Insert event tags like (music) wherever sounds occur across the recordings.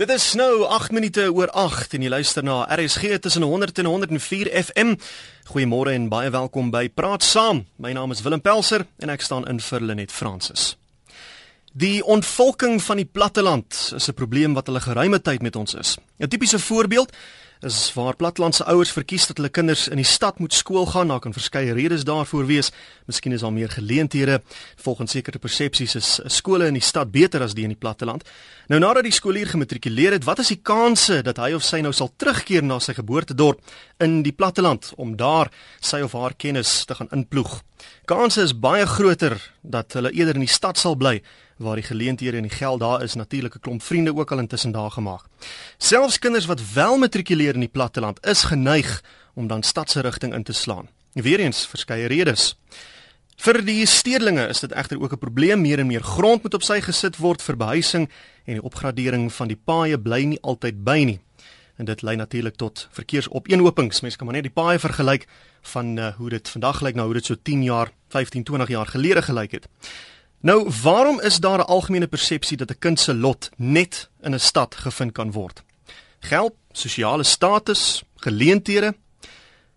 Dit is nou 8 minute oor 8 en jy luister na RSG tussen 100 en 104 FM. Goeiemôre en baie welkom by Praat Saam. My naam is Willem Pelser en ek staan in vir Lenet Fransis. Die ontvolking van die platteland is 'n probleem wat hulle geruime tyd met ons is. 'n Tipiese voorbeeld is waar plattelandse ouers verkies dat hulle kinders in die stad moet skool gaan. Daar kan verskeie redes daarvoor wees. Miskien is daar meer geleenthede. Volgens sekere persepsies is skole in die stad beter as die in die platteland. Nou nadat die skoolier gematrikuleer het, wat is die kanse dat hy of sy nou sal terugkeer na sy geboortedorp in die platteland om daar sy of haar kennis te gaan inploeg? Kanse is baie groter dat hulle eerder in die stad sal bly waar die geleenthede en die geld daar is, natuurlik 'n klomp vriende ook al intussen daar gemaak. Selfs kinders wat wel matrikuleer in die platteland is geneig om dan stadse rigting in te slaan. Weereens verskeie redes. Vir die stedelinge is dit egter ook 'n probleem, meer en meer grond moet op sy gesit word vir behuising en die opgradering van die paaie bly nie altyd by nie. En dit lei natuurlik tot verkeersopeenhopings. Mense kan maar net die paaie vergelyk van uh, hoe dit vandag lyk nou hoe dit so 10 jaar, 15, 20 jaar gelede gelyk het. Nou, waarom is daar 'n algemene persepsie dat 'n kind se lot net in 'n stad gevind kan word? Geld, sosiale status, geleenthede.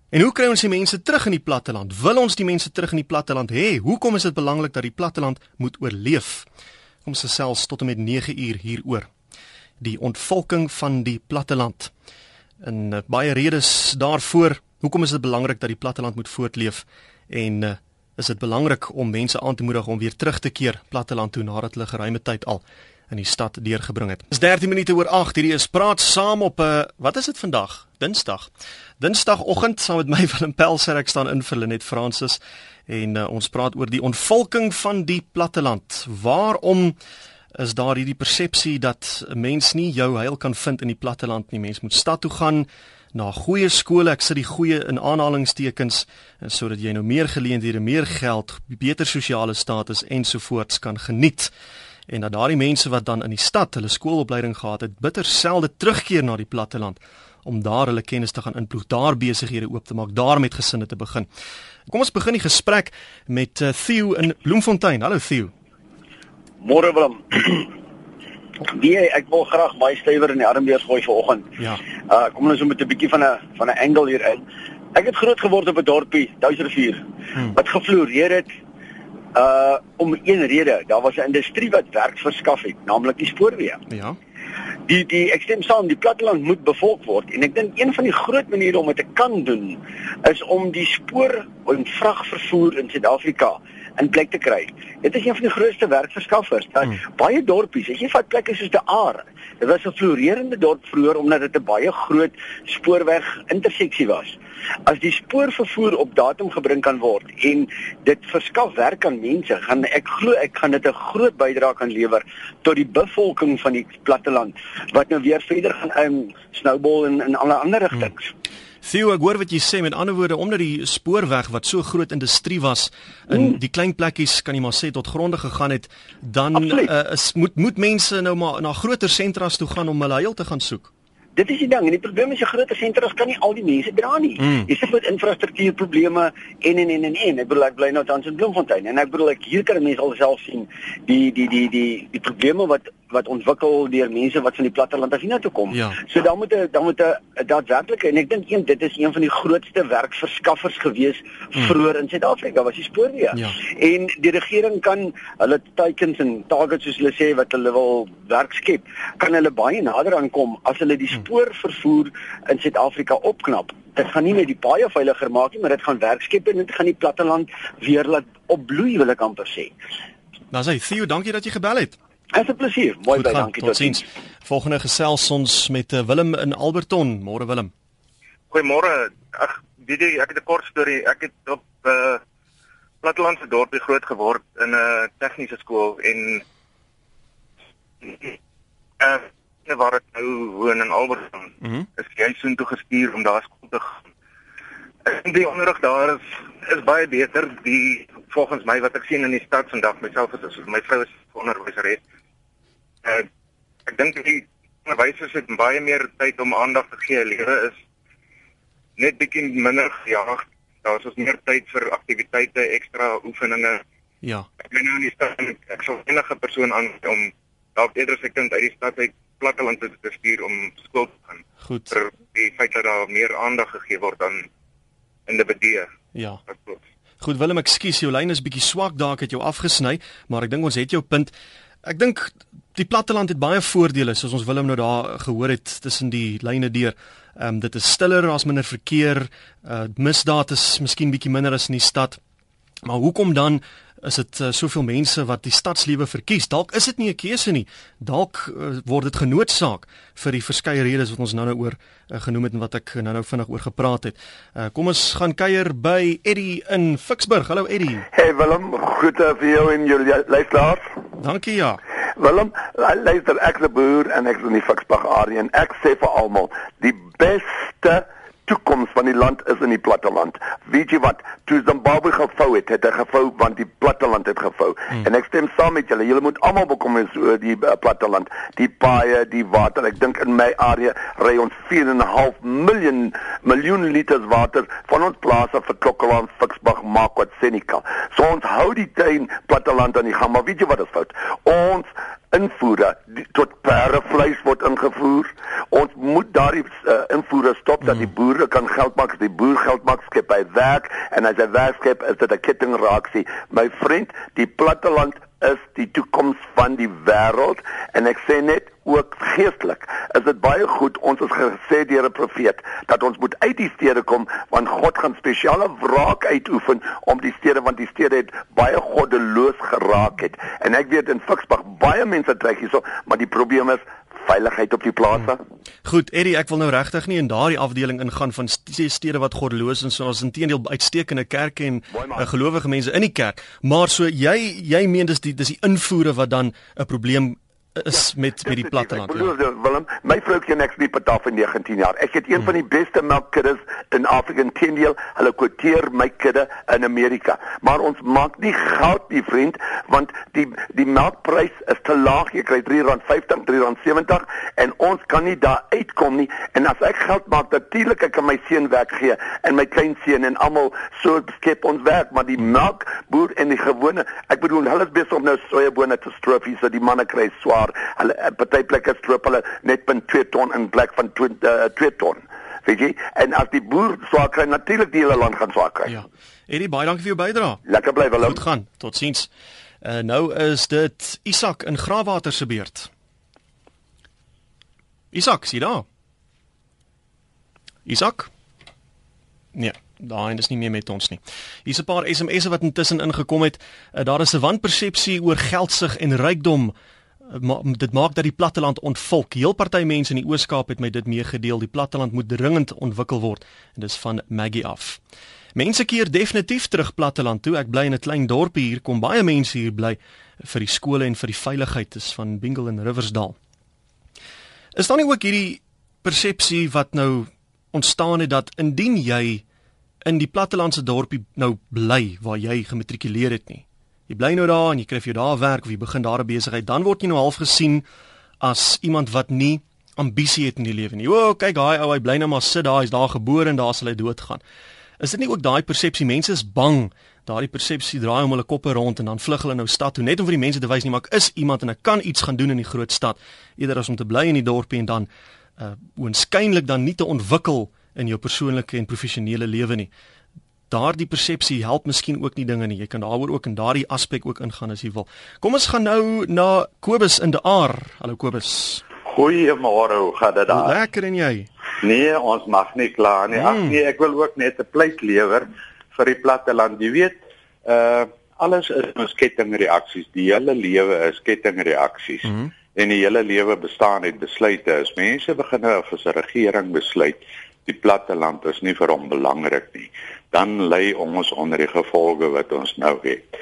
En hoe kry ons die mense terug in die platteland? Wil ons die mense terug in die platteland hê? Hoekom is dit belangrik dat die platteland moet oorleef? Kom ons gesels tot en met 9 uur hieroor. Die ontvolking van die platteland. En uh, baie redes daarvoor. Hoekom is dit belangrik dat die platteland moet voortleef? En uh, is dit belangrik om mense aan te moedig om weer terug te keer platteland toe nadat hulle geruime tyd al in die stad deurgebring het. Dis 13 minute oor 8. Hierdie is praat saam op 'n uh, eh, wat is dit vandag? Dinsdag. Dinsdagoggend saam met my (laughs) Willem Pelser ek staan in vir Lenet Francis en uh, ons praat oor die ontvolking van die platteland. Waarom is daar hierdie persepsie dat 'n mens nie jou heil kan vind in die platteland nie? Mens moet stad toe gaan na goeie skole, ek sit die goeie in aanhalingstekens sodat jy nou meer geleenthede, meer geld, beter sosiale status ensovoorts kan geniet. En dat daardie mense wat dan in die stad hulle skoolopleiding gehad het, bitter selde terugkeer na die platteland om daar hulle kennis te gaan inploeg, daar besighede oop te maak, daar met gesinne te begin. Kom ons begin die gesprek met uh, Theo in Bloemfontein. Hallo Theo. Môre Willem. (clears throat) Nee, ek wil graag my stywer in die armbeers gooi vanoggend. Ja. Uh kom ons met 'n bietjie van 'n van 'n angle hier in. Ek het groot geword op 'n dorpie, Duisrivier, hmm. wat gefloreer het uh om een rede. Daar was 'n industrie wat werk verskaf het, naamlik die spoorweë. Ja. Die die ek stem saam, die platteland moet bevolk word en ek dink een van die groot maniere om dit te kan doen is om die spoor en vragvervoer in Suid-Afrika in plek te kry. Dit is een van die grootste werkverskaffers. Daar hmm. baie dorpies, as jy vat plekke soos die Aar. Dit was 'n floreerende dorp vroeër omdat dit 'n baie groot spoorweg interseksie was. As die spoorvervoer op datum gebring kan word en dit verskaf werk aan mense, gaan ek glo ek gaan dit 'n groot bydrae kan lewer tot die bevolking van die platteland wat nou weer verder gaan um, snowball in in alle ander rigtings. Hmm. Theo, ek hoor wat jy sê met ander woorde omdat die spoorweg wat so groot industrie was in mm. die klein plekkies kan jy maar sê tot gronde gegaan het, dan uh, is moet moet mense nou maar na groter sentras toe gaan om hulle heil te gaan soek. Dit is die ding, en die probleem is jy groter sentras kan nie al die mense dra nie. Mm. Jy sit met infrastruktuurprobleme en en en en en. Ek bedoel ek bly nou tans in Bloemfontein en ek bedoel ek hier kan mense alself sien die die die die die probleme wat wat ontwikkel deur mense wat van die platteland af hiernatoe kom. Ja. So dan moet 'n dan moet 'n daadwerklike en ek dink een dit is een van die grootste werkverskaffers gewees mm. vroeër in Suid-Afrika was die spoorweë. Ja. En die regering kan hulle teikens en targets soos hulle sê wat hulle wil werk skep, kan hulle baie nader aankom as hulle die mm spoorvervoer in Suid-Afrika opknap. Dit gaan nie net die paaie veiliger maak nie, maar dit gaan werk skep en dit gaan die platteland weer laat opbloei, wil ek amper sê. Nou sê Theo, dankie dat jy gebel het. Dit is 'n plesier. Mooi baie dankie tot sins. Volgende gesels ons met uh, Willem in Alberton. Môre Willem. Goeiemôre. Ag, weet jy, ek het 'n kort storie. Ek het op 'n uh, plattelandse dorpie groot geword in 'n uh, tegniese skool en uh, waar ek nou woon in Alberton, mm -hmm. is jy soheen toe gestuur om daar skool te gaan. En die onderrig daar is is baie beter die volgens my wat ek sien in die stad vandag myself is my vrou is onderwyseres. Uh, ek dink die onderwysers het baie meer tyd om aandag te gee. Lewe is net bietjie minder gejaag. Daar is ons meer tyd vir aktiwiteite, ekstra oefeninge. Ja. Ek ben nou in die stad en ek sal enige persoon aan om dalk eerder as ek dink uit die stad uit platteland te stuur om skool te gaan. Goed. Vir die feit dat daar meer aandag gegee word aan individue. Ja. Goed Willem, ekskuus, jou lyn is bietjie swak daar, ek het jou afgesny, maar ek dink ons het jou punt. Ek dink die platteland het baie voordele soos ons Willem nou daar gehoor het tussen die lyne deur. Ehm um, dit is stiller, as minder verkeer, uh misdaad is miskien bietjie minder as in die stad. Maar hoekom dan is dit uh, soveel mense wat die stadslewe verkies? Dalk is dit nie 'n keuse nie. Dalk uh, word dit genoodsaak vir die verskeie redes wat ons nou-nou oor uh, genoem het en wat ek nou-nou vinnig oor gepraat het. Uh, kom ons gaan kuier by Eddie in Ficksburg. Hallo Eddie. Hey Willem, groete vir jou en jou luisteraars. Dankie ja. Willem, luister ek 'n boer en ek is in die Ficksburg area en ek sê vir almal, die beste toekoms van die land is in die platteland. Weet jy wat? Toe Zimbabwe gevou het, het hy gevou want die platteland het gevou. Hmm. En ek stem saam met julle. Julle moet almal bekom is oor die uh, platteland, die paaie, die water. Ek dink in my area ry ons 4.5 miljoen miljoen liters water van ons plase vir Klokkeland, Ficksburg, Markwart, Seneca. So ons hou die tuin platteland aan die gang, maar weet jy wat is fout? Ons invoere tot perdevleis word ingevoer. Ons moet daardie uh, invoere stop dat die hmm. boere kan geld maak, die boer geld maak skep by werk en as hy werk skep is dit 'n kettingreaksie. My vriend, die platteland is die toekoms van die wêreld en ek sê net ook geestelik is dit baie goed ons is gesê deur 'n profeet dat ons moet uit die stede kom want God gaan spesiale wraak uitoefen om die stede want die stede het baie goddeloos geraak het en ek weet in Ficksburg baie mense trek hierso maar die probleem is veiligheid op die plase. Hmm. Goed, Eddie, ek wil nou regtig nie in daardie afdeling ingaan van stede wat goddeloos is en ons intedeel uitstekende kerke en uh, gelowige mense in die kerk, maar so jy jy meen dis die dis die invoere wat dan 'n probleem is ja, met met die platteland. Ek bedoel ja. Willem, my vroukie en ek sleep dit af in 19 jaar. Ek het een hmm. van die beste melkkuddes in Afrika intendeel. Hulle kwoteer my kudde in Amerika. Maar ons maak nie geld nie, vriend, want die die melkprys is te laag. Jy kry R3.50, R3.70 en ons kan nie daar uitkom nie. En as ek geld maak, natuurlik ek kan my seun werk gee en my kleinseun en almal so skep ons werk, maar die melkboer en die gewone, ek bedoel hulle is besig om nou sojabone te stroop hier so die manne kry swaar jaar. Hulle eh, party plekke stroop hulle net punt 2 ton in plek van 2 uh, eh, ton. Weet jy? En as die boer swaar kry, natuurlik die hele land gaan swaar kry. Ja. Eddie, baie dankie vir jou bydrae. Lekker bly Willem. Goed gaan. Totsiens. Uh, nou is dit Isak in Graafwater se beurt. Isak, sien daar? Isak? Nee, daai is nie meer met ons nie. Hier's 'n paar SMS'e wat intussen ingekom het. Uh, daar is 'n wanpersepsie oor geldsig en rykdom ma dit maak dat die platteland ontvolk. Heel party mense in die Oos-Kaap het my dit meegedeel. Die platteland moet dringend ontwikkel word en dis van Maggie af. Mense keer definitief terug platteland toe. Ek bly in 'n klein dorpie hier, kom baie mense hier bly vir die skole en vir die veiligheid. Dis van Bingle en Riversdal. Is daar nie ook hierdie persepsie wat nou ontstaan het dat indien jy in die plattelandse dorpie nou bly waar jy gematrikuleer het nie, jy bly nou daar en jy kry vir jou daar werk of jy begin daar 'n besigheid, dan word jy nou half gesien as iemand wat nie ambisie het in die lewe nie. O, kyk, daai ou, hy bly nou maar sit daar, hy's daar gebore en daar sal hy doodgaan. Is dit nie ook daai persepsie mense is bang daardie persepsie draai om hulle koppe rond en dan vlug hulle nou stad toe net om vir die mense te wys nie maar ek is iemand en ek kan iets gaan doen in die groot stad eerder as om te bly in die dorpie en dan uh oënskynlik dan nie te ontwikkel in jou persoonlike en professionele lewe nie daardie persepsie help miskien ook nie dinge nie. Jy kan daaroor ook in daardie aspek ook ingaan as jy wil. Kom ons gaan nou na Kobus in die Aar. Hallo Kobus. Goeiemôre, hoe gaan dit daar? Lekker en jy? Nee, ons mag nie kla nie. Ag mm. nee, ek wil ook net 'n pleit lewer vir die platte land. Jy weet, uh alles is ons kettingreaksies. Die hele lewe is kettingreaksies. Mm. En die hele lewe bestaan uit besluite. As mense begin of as 'n regering besluit die platte land is nie vir hom belangrik nie dan lê ons onder die gevolge wat ons nou het.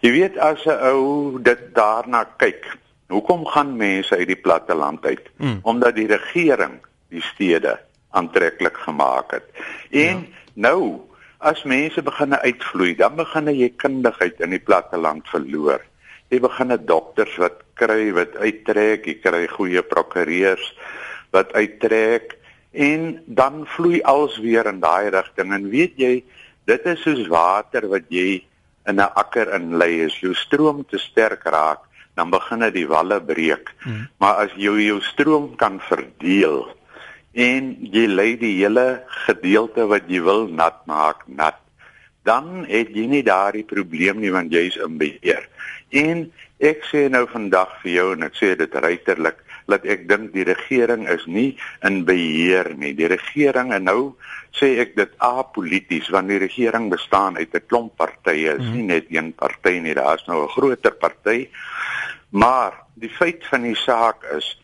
Jy weet as 'n ou dit daarna kyk, hoekom gaan mense uit die platte land uit? Hmm. Omdat die regering die stede aantreklik gemaak het. En ja. nou as mense begin uitvloei, dan begin jy kundigheid in die platte land verloor. Jy begin dokters wat kry wat uittrek, jy kry goeie prokureurs wat uittrek en dan vloei alles weer in daai rigting en weet jy dit is soos water wat jy in 'n akker inlei is jou stroom te sterk raak dan begin dit die walle breek. Hmm. Maar as jy jou stroom kan verdeel en jy lê die hele gedeelte wat jy wil nat maak nat, dan het jy nie daardie probleem nie want jy's in beheer. En ek sê nou vandag vir jou en ek sê dit ruiterlik dat ek dink die regering is nie in beheer nie. Die regering en nou sê ek dit apolities want die regering bestaan uit 'n klomp partye, is nie net een party nie, daar's nou 'n groter party. Maar die feit van die saak is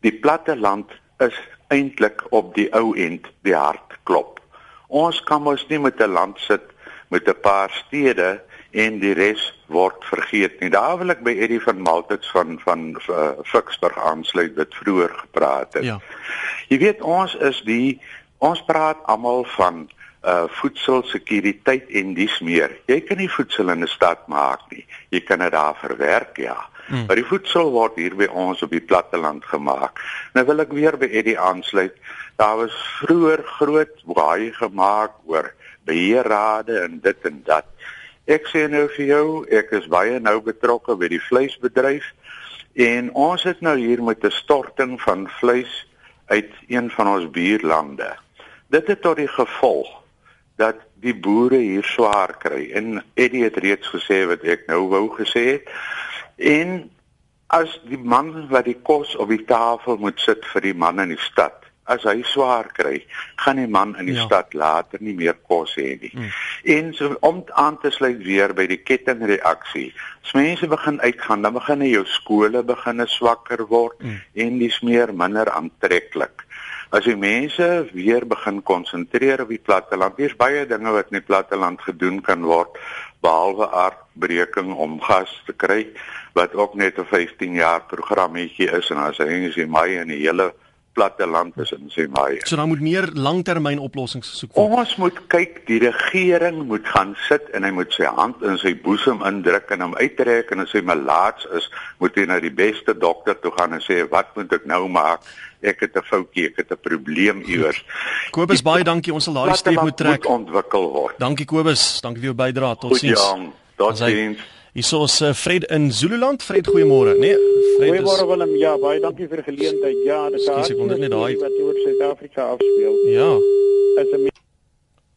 die platte land is eintlik op die ou end die hart klop. Ons kan mos nie met 'n land sit met 'n paar stede en die res word vergeet nie. Daar wil ek by Eddie van Maltits van van uh, Ficksburg aansluit wat vroeër gepraat het. Ja. Jy weet ons is die ons praat almal van uh voedselsekuriteit en dis meer. Jy kan nie voedsel in 'n stad maak nie. Jy kan dit daar verwerk, ja. Mm. Maar die voedsel word hier by ons op die platteland gemaak. Nou wil ek weer by Eddie aansluit. Daar was vroeër groot baie gemaak oor beheerrade en dit en dat. Ek sê nou vir jou, ek is baie nou betrokke by die vleisbedryf en ons het nou hier met 'n storting van vleis uit een van ons buurlande. Dit het tot die gevolg dat die boere hier swaar kry en Eddie het reeds gesê wat ek nou wou gesê het. En as die man wat die kos op die tafel moet sit vir die man in die stad as hy swaar kry, gaan die man in die ja. stad later nie meer kos hê nie. Mm. En so om aan te sluit weer by die kettingreaksie. As mense begin uitgaan, dan begin jou skole begin swakker word mm. en dis meer minder aantreklik. As die mense weer begin konsentreer op die platteland, hier's baie dinge wat in die platteland gedoen kan word behalwe aardbreking om gas te kry wat ook net 'n 15 jaar programmetjie is en as hy sê my in die hele platte land is in baie. So dan moet meer langtermyn oplossings gesoek word. Ons moet kyk, die regering moet gaan sit en hy moet sy hand in sy boesem indruk en hom uittrek en as hy malaats is, moet hy na die beste dokter toe gaan en sê wat moet ek nou maak? Ek het 'n foutjie, ek het 'n probleem iewers. (laughs) Kobus baie dankie, ons sal daai stap moet trek. Moet ontwikkel word. Dankie Kobus, dankie vir jou bydrae. Totsiens. Ja, totsiens. Hier is uh, Fred in Zululand. Fred, goeiemôre. Nee, Fred. Goeiemôre is... Willem. Ja, baie dankie vir die geleentheid. Ja, dit is ek net daai wat oor Suid-Afrika afspeel. Ja. Is 'n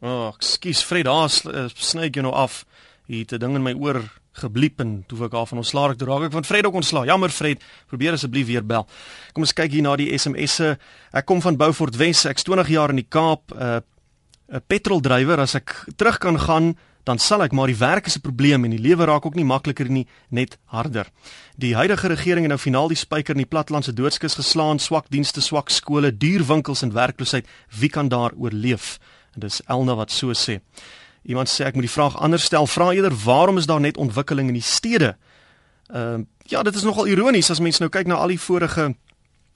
Ag, oh, skus Fred, daar uh, sny ek jou nou af. Hier het 'n ding in my oor gebliep en toe ek af van ons slaag ek draak ek van Fred ook ontslaa. Jammer Fred, probeer asseblief weer bel. Kom ons kyk hier na die SMS'e. Ek kom van Beaufort Wes. Ek's 20 jaar in die Kaap. 'n uh, 'n petroldrywer as ek terug kan gaan dan sal ek maar die werk is 'n probleem en die lewe raak ook nie makliker nie, net harder. Die huidige regering het nou finaal die spyker in die platlandse doodskus geslaan, swak dienste, swak skole, duur winkels en werkloosheid. Wie kan daar oorleef? En dis Elna wat so sê. Iemand sê ek moet die vraag anders stel. Vra eerder waarom is daar net ontwikkeling in die stede? Ehm uh, ja, dit is nogal ironies as mense nou kyk na al die vorige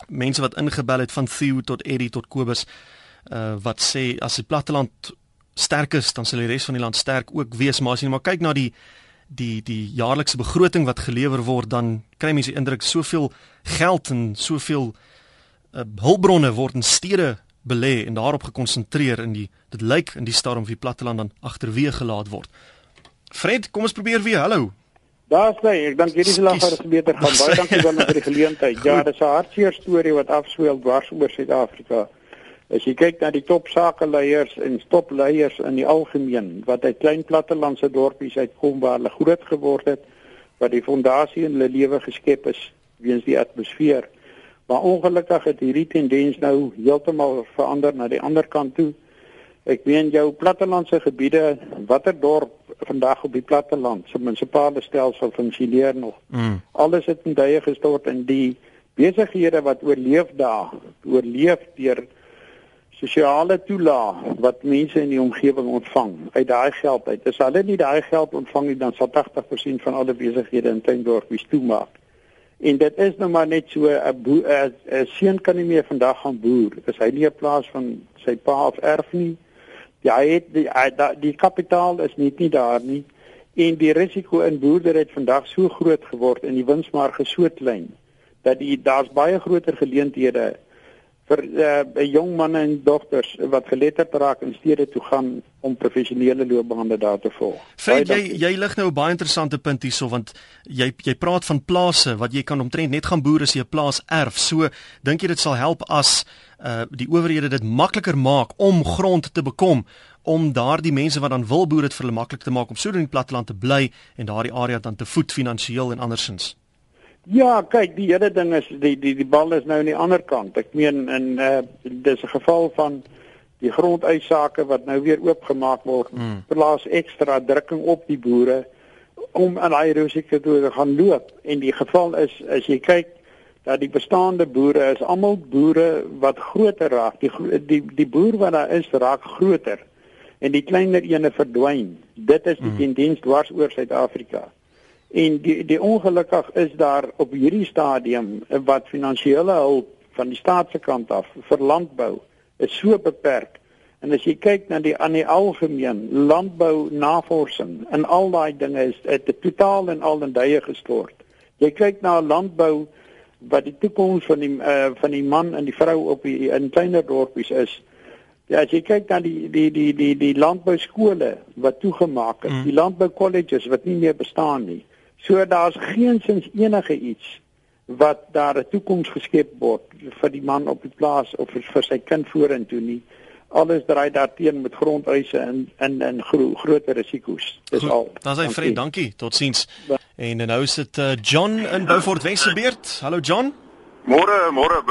mense wat ingebel het van Theo tot Eddie tot Kobus uh wat sê as die platteland sterk is, dan sal die res van die land sterk ook wees, maar as jy maar kyk na die die die jaarlikse begroting wat gelewer word, dan kry mense die indruk soveel geld en soveel uh, hulpbronne word in stede belê en daarop gekonsentreer in die dit lyk in die storm wie platteland dan agterweë gelaat word. Fred, kom ons probeer weer. Hallo. Daar's hy. Ek dink hierdie slag gaan beter gaan. Baie (laughs) dankie dan vir die geleentheid. Ja, dis 'n hartseer storie wat afsweel dwars oor Suid-Afrika. As jy kyk na die top sakeleiers en topleiers in die algemeen wat uit klein plattelandse dorpies uitkom waar hulle groot geword het, wat die fondasie in hulle lewe geskep is weens die atmosfeer. Maar ongelukkig het hierdie tendens nou heeltemal verander na die ander kant toe. Ek meen jou plattelandse gebiede, watter dorp vandag op die platteland, se munisipale stelsel funksioneer nog. Mm. Alles het in duie gestort en die besighede wat oorleef daar, oorleef deur sosiale toelaag wat mense in die omgewing ontvang uit daai geld uit. As hulle nie daai geld ontvang nie, dan sal 80% van alle besighede in tuindorpies toemaak. En dit is nou maar net so 'n 'n seun kan nie meer vandag gaan boer. Is hy nie 'n plaas van sy pa of erf nie? Ja, hy het die die, die kapitaal is nie nie daar nie. En die risiko in boerdery het vandag so groot geword en die winsmarge so klein dat die daar's baie groter geleenthede vir uh, jong manne en dogters wat geletterd raak in stede toe gaan om professionele loopbane daar te volg. Fred, jy jy lig nou 'n baie interessante punt hierso want jy jy praat van plase wat jy kan omtrent net gaan boer as jy 'n plaas erf. So dink jy dit sal help as uh die owerhede dit makliker maak om grond te bekom om daardie mense wat dan wil boer dit vir hulle maklik te maak om so in die platteland te bly en daardie area dan te voed finansiëel en andersins. Ja, kyk, die hele ding is die die die bal is nou aan die ander kant. Ek meen in uh dis 'n geval van die grondeisake wat nou weer oopgemaak word. Mm. Plaas ekstra drukking op die boere om aan daai risiko te gaan loop. En die geval is as jy kyk dat die bestaande boere is almal boere wat groter raak. Die die die boer wat daar is raak groter en die kleiner ene verdwyn. Dit is die mm. tendens dwars oor Suid-Afrika. En die die ongelukkig is daar op hierdie stadium wat finansiële hulp van die staat se kant af vir landbou is so beperk. En as jy kyk na die aan die algemeen landbou navorsing en al daai dinge is dit totaal en al in duie gestort. Jy kyk na landbou wat die toekoms van die uh, van die man en die vrou op die in kleiner dorpies is. Ja, as jy kyk na die die die die die landbou skole wat toegemaak is, mm. die landbou colleges wat nie meer bestaan nie. So daar's geensins enige iets wat daar 'n toekoms geskep word vir die man op die plaas of vir, sy kind vorentoe nie. Alles draai daarteen met grondeise en in in gro groot risiko's. Dis Goed, al. Dan sê Fred, dankie. Totsiens. En nou is dit uh, John in Beaufort Wesbeerd. Hallo John. Môre, môre.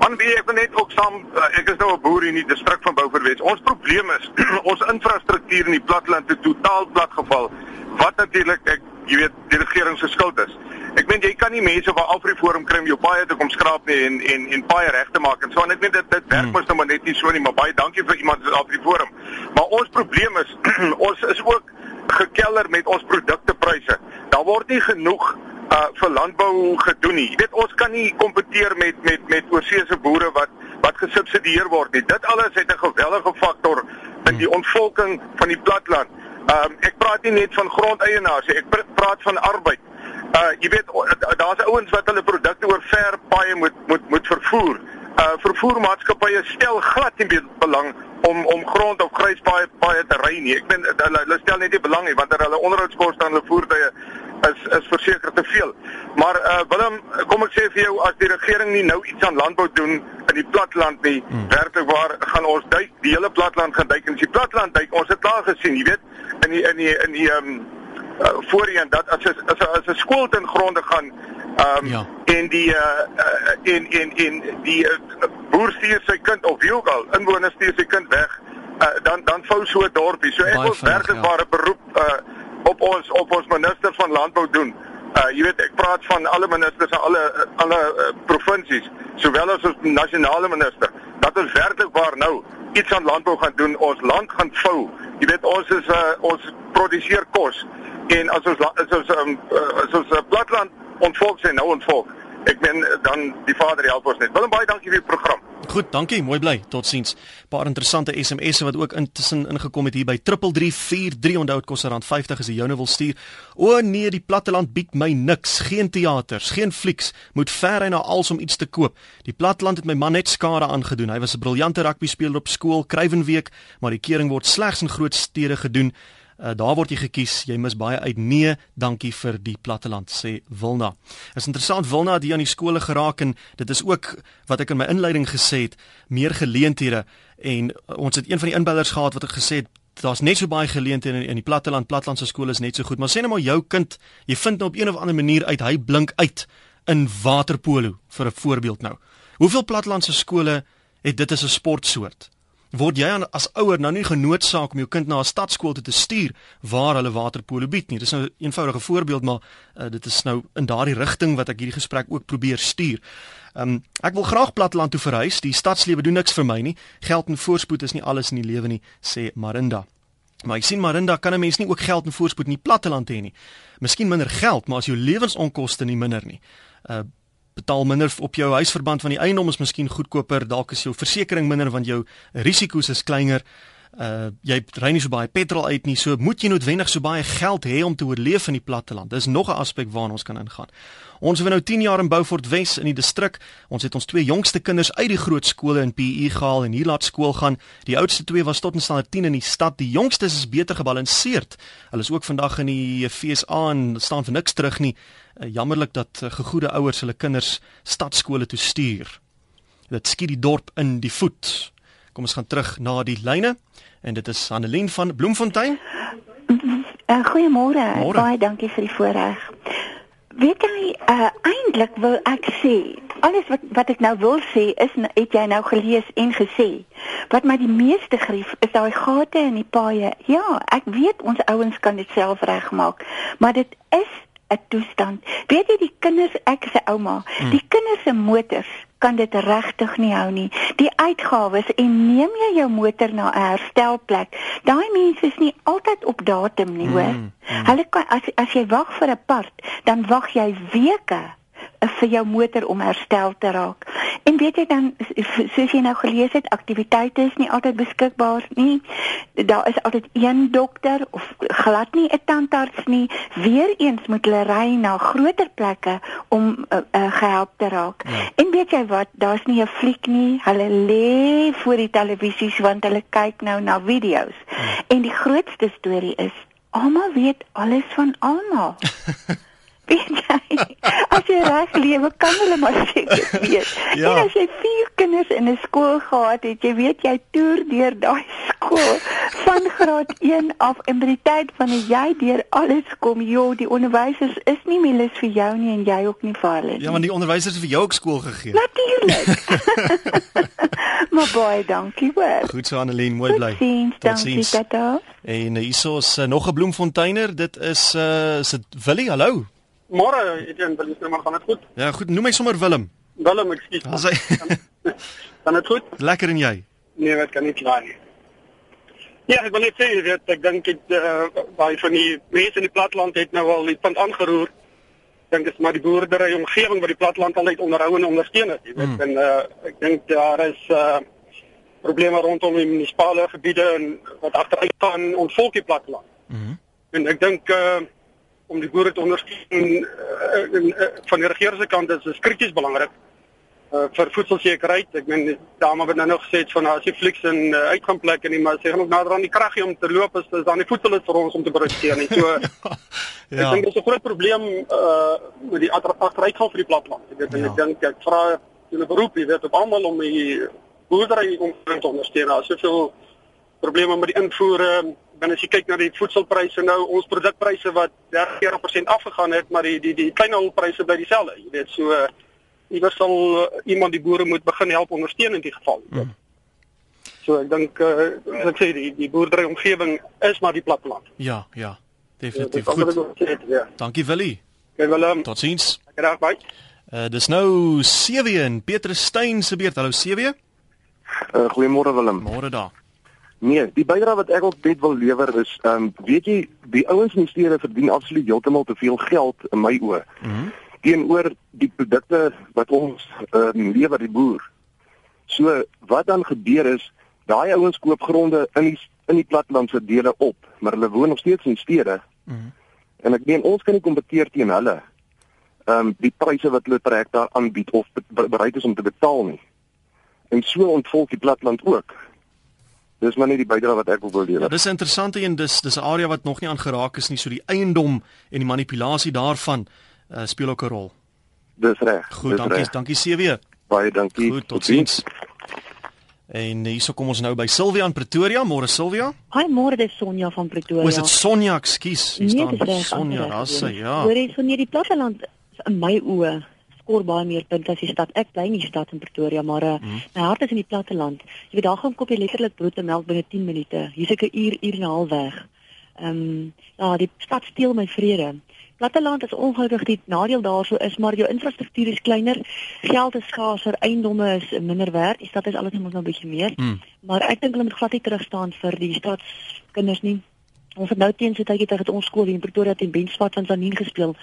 Man, wie ek net ook saam uh, ek is nou 'n boer in die distrik van Beaufort Wes. Ons probleem is (clears throat) ons infrastruktuur in die platteland het totaal platgeval. Wat natuurlik ek jy weet die regering se skuld is. Ek meen jy kan nie mense waar Afriforum kry om jou paaie te kom skraap nie en en en paaie reg te maak en so en ek meen dit dit werk hmm. mos nou maar net nie so nie, maar baie dankie vir iemand soos Afriforum. Maar ons probleem is (clears throat) ons is ook gekeller met ons produktepryse. Daar word nie genoeg uh vir landbou gedoen nie. Jy weet ons kan nie kompeteer met met met oorseese boere wat wat gesubsidieer word nie. Dit alles het 'n geweldige faktor in die ontvolking van die platteland. Ehm um, ek praat nie net van grondeienaars nie, ek praat van arbeid. Uh jy weet daar's ouens wat hulle produkte oor ver paaie moet moet moet vervoer. Uh vervoermaatskappye stel glad nie belang om om grond of grys paaie paaie te ry nie. Ek meen hulle hulle stel net nie belang nie want hulle onderhoudskoste aan hulle voertuie is is verseker te veel. Maar uh Willem, kom ek sê vir jou as die regering nie nou iets aan landbou doen in die platland nie, hmm. werklik waar gaan ons duik die hele platland gaan duik en as die platland duik, ons het klaar gesien, jy weet in die in die in die ehm um, uh, voorheen dat as as as 'n skool ten gronde gaan ehm um, ja. en die uh, uh in in in die uh, boer stuur sy kind of wie ook al inwoners stuur sy kind weg uh, dan dan vou so 'n dorpie. So ek wil werklikbare ja. beroep uh op ons op ons minister van landbou doen. Uh jy weet ek praat van alle ministers en alle alle uh, provinsies sowel as ons nasionale minister dat ons werklik waar nou iets aan landbou gaan doen. Ons land gaan vou. Jy weet ons is uh, ons produseer kos en as ons as ons um, as ons uh, platland ontvolk sy nou ontvolk. Ek meen dan die Vader help ons net. Willem baie dankie vir die program. Goed, dankie, mooi bly. Totsiens. Paar interessante SMS'e wat ook intussen ingekom het hier by 3343. Onthou dit kos R50 as jy joune wil stuur. O nee, die platteland bied my niks. Geen teaters, geen flieks. Moet ver ry na als om iets te koop. Die platteland het my man net skade aangedoen. Hy was 'n briljante rugby speler op skool, Kruivenweek, maar die kering word slegs in groot stede gedoen. Uh, daar word jy gekies. Jy mis baie uit. Nee, dankie vir die platteland sê Wilna. Is interessant Wilna het hier aan die skole geraak en dit is ook wat ek in my inleiding gesê het, meer geleenthede en uh, ons het een van die inbellers gehad wat het gesê het daar's net so baie geleenthede in, in die platteland. Plattelandse skole is net so goed. Maar sê net maar jou kind, jy vind nou op een of ander manier uit hy blink uit in waterpolo vir 'n voorbeeld nou. Hoeveel plattelandse skole het dit as 'n sportsoort? Word jy as ouer nou nie genoodsaak om jou kind na 'n stadskool te stuur waar hulle waterpolo bied nie. Dis nou 'n eenvoudige voorbeeld, maar uh, dit is nou in daardie rigting wat ek hierdie gesprek ook probeer stuur. Um, ek wil graag platteland toe verhuis. Die stadslewe doen niks vir my nie. Geld en voorspoed is nie alles in die lewe nie, sê Marinda. Maar ek sien Marinda kan 'n mens nie ook geld en voorspoed in die platteland hê nie. Miskien minder geld, maar as jou lewensonkoste nie minder nie. Uh betaal minder op jou huisverband van die eiendom is miskien goedkoper, dalk is jou versekerings minder want jou risiko's is kleiner. Uh jy ry nie so baie petrol uit nie, so moet jy noodwendig so baie geld hê om te oorleef in die platteland. Dis nog 'n aspek waarna ons kan ingaan. Ons het nou 10 jaar in Beaufort Wes in die distrik. Ons het ons twee jongste kinders uit die groot skole in PE gehaal en hier laat skool gaan. Die oudste twee was tot in standaard 10 in die stad. Die jongstes is beter gebalanseerd. Hulle is ook vandag in die FSA en staan vir niks terug nie. Uh, jammerlik dat uh, gegoede ouers hulle kinders stadskole toe stuur. Dit skiet die dorp in die voet. Kom ons gaan terug na die lyne en dit is Annelien van Bloemfontein. Uh, Goeiemôre. Baie dankie vir die voorreg. Weet jy, uh, eintlik wil ek sê, alles wat wat ek nou wil sê is het jy nou gelees en gesê. Wat my die meeste grief is daai gate in die paaie. Ja, ek weet ons ouens kan dit self regmaak, maar dit is 'n toestand. Weet jy die kinders, ek se ouma, hmm. die kinders se motors kan dit regtig nie hou nie. Die uitgawes en neem jy jou motor na 'n herstelplek. Daai mense is nie altyd op datum nie, hoor. Mm, mm. Hulle kan as as jy wag vir 'n part, dan wag jy weke vir jou motor om herstel te raak. En weet jy dan soos jy nou gelees het, aktiwiteite is nie altyd beskikbaar nie. Daar is altyd een dokter of glad nie 'n tandarts nie. Weereens moet hulle ry na groter plekke om uh, uh, gehelp te raak. Ja. En weet jy wat, daar's nie 'n fliek nie. Hulle lê voor die televisies want hulle kyk nou na video's. Ja. En die grootste storie is almal weet alles van almal. (laughs) weet jy, (laughs) as jy reg lewe kan hulle maar seker weet. (laughs) ja. En as jy vier kinders in 'n skool gehad het, jy weet jy toer deur daai (laughs) skool van graad 1 af en by die tyd van jy deur alles kom, jo, die onderwysers is nie meer lus vir jou nie en jy ook nie vir hulle nie. Ja, want die onderwysers het vir jou ook skool gegee. Natuurlik. maar baie dankie hoor. Goed so Annelien, mooi bly. Tot sins. En hierso is uh, nog 'n bloemfonteiner. Dit is uh is dit Willie? Hallo. Môre, Etienne, wil jy maar gaan dit goed? Ja, goed. Noem my sommer Willem. Willem, ekskuus. As hy Dan dit goed? Lekker en jy? Nee, wat kan nie kla nie. Ja, ek wil net sê dat ek dink dit uh, baie van die mense in die platteland het nou al die punt aangeroer. Dink dis maar die boerdery omgewing wat die platteland altyd onderhou en ondersteun het, jy weet. Mm. En uh, ek dink daar is uh, probleme rondom die munisipale gebiede en wat agteruit gaan ontvolk die platteland. Mm. En ek dink uh, om die boere te ondersteun uh, uh, van die regering se kant is dit krities belangrik uh, vir voedselsekerheid. Ek meen daarom het nou nog gesê van as jy fliks en uh, uitgaan plek en nie maar sê gaan ook nader aan die krag om te loop is dan die voedsel is vir ons om te produseer nie. So (laughs) ja. Ek dink dit is 'n groot probleem uh, met die agteruitgang vir die platteland. Ek weet en ja. ek dink ek vra 'n beroep, jy weet op almal om die boerdery om te ondersteun. As jy veel probleme met die invoer uh, dan as jy kyk na die voedselpryse nou, ons produkpryse wat 30% afgegaan het, maar die die die kleinhandelpryse bly dieselfde. Jy weet, so uh, iewers sal uh, iemand die boere moet begin help ondersteun in die geval. Mm. So ek dink uh, ek sê die die boerdery omgewing is maar die platteland. Ja, ja. Definitief ja, goed. Sê, ja. Dankie Willie. Okay, Willem. Totsiens. Graag bye. Uh, dis nou Sewe en Petrus Steyn se beurt. Hallo Sewe. Uh, Goeiemôre Willem. Môre daar. Nee, die bydrae wat ek ook net wil lewer is, ehm um, weet jy, die ouens in die stede verdien absoluut heeltemal te veel geld in my oë. Mhm. Mm teenoor die produkte wat ons ehm um, lewer die boer. So wat dan gebeur is, daai ouens koop gronde in die in die plattelandse dele op, maar hulle woon nog steeds in stede. Mm en ek meen ons kan nie kompeteer teen hulle. Ehm um, die pryse wat hulle trek daar aanbied of bereid is om te betaal nie. En so ontvolk die platteland ook. Dis maar net die bydrae wat ek wil lewer. Ja, dis 'n interessante een, dis dis 'n area wat nog nie aangeraak is nie, so die eiendom en die manipulasie daarvan uh, speel ook 'n rol. Dis reg. Goed, dankie, reg. dankie CW. Baie dankie. Goed, tot sins. En hierso kom ons nou by Silvia in Pretoria. Môre Silvia. Haai, môre dis Sonja van Pretoria. Hoe is dit Sonja? Ekskuus. Hier nee, staan Sonja Rasse, ja. Hoor jy van hierdie platteland in my oë skor baie meer punte as die stad. Ek bly in die stad in Pretoria, maar uh, mm. my hart is in die platteland. Jy weet daar gaan koop jy letterlik brood en melk binne 10 minute. Hier's ek 'n uur, uur en 'n half weg. Ehm um, ja, die stad steel my vrede. Platteland is ongelukkig die nadeel daarso is maar jou infrastruktuur is kleiner, geld is skaarser, eiendomme is minder werd. Die stad is alles net 'n bietjie meer. Mm. Maar ek dink hulle moet glad nie terug staan vir die stadskinders nie. Ons het nou teen so tydjie terug het ons skool in Pretoria teen Benswat van Sanien gespeel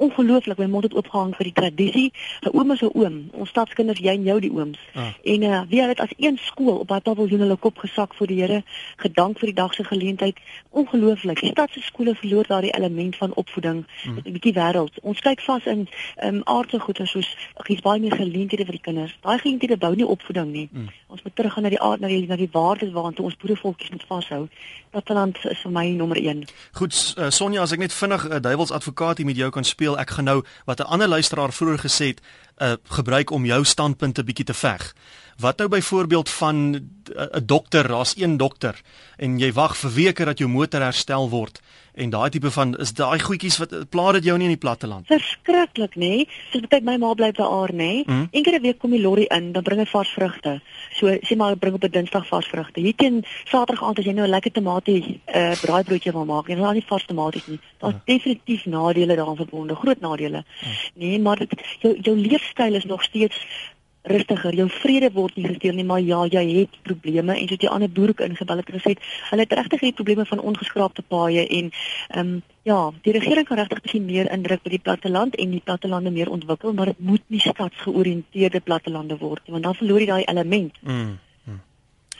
ongelooflik my mond het oopgehang vir die tradisie. 'n Oom is 'n oom. Ons stadskinders, jy en jou die ooms. Ah. En uh wie het as een skool op daai paviljoen hulle kop gesak voor die Here, gedank vir die dag se geleentheid. Ongelooflik. Die stad se skole verloor daardie element van opvoeding. Mm. 'n bietjie wêreld. Ons kyk vas in ehm um, aardse goeie soos gie's baie meer geleenthede vir die kinders. Daai geleenthede bou nie opvoeding nie. Mm. Ons moet teruggaan na die aard na die na die waardes waartoe ons boerevolkies moet vashou. Platteland is vir my nommer 1. Goed, uh, Sonja, as ek net vinnig 'n uh, duiwels advokaat hier met jou kan speel, ek gaan nou wat 'n ander luisteraar vroeër gesê het, uh, gebruik om jou standpunt 'n bietjie te veg. Wat nou byvoorbeeld van 'n uh, dokter, daar's een dokter en jy wag vir weke dat jou motor herstel word en daai tipe van is daai goedjies wat pla dit jou nie in die platte land. Verskriklik, nê? Nee? Soos baie my ma bly by haar, nê? Nee? Mm. Enkele week kom die lorry in, dan bring hy vars vrugte. So sê maar bring op 'n Dinsdag vars vrugte. Hier teen Saterdag aand as jy nou 'n lekker tomatie uh braaibroodjie wil maak, en dan nie vars tomaties nie. Daar's mm. definitief nadele daaraan verbonde, groot nadele. Mm. Nee, maar dit, jou jou leefstyl is nog steeds rustiger. Jou vrede word nie gesteel nie, maar ja, jy het probleme en soos die ander boere ingebel het gesê, hulle het regtig hierdie probleme van ongeskraapte paaie en ehm um, ja, die regering kan regtig bietjie meer indruk by die platteland en die plattelande meer ontwikkel, maar dit moet nie stadsgeoriënteerde plattelande word nie, want dan verloor jy daai element. Mm. mm.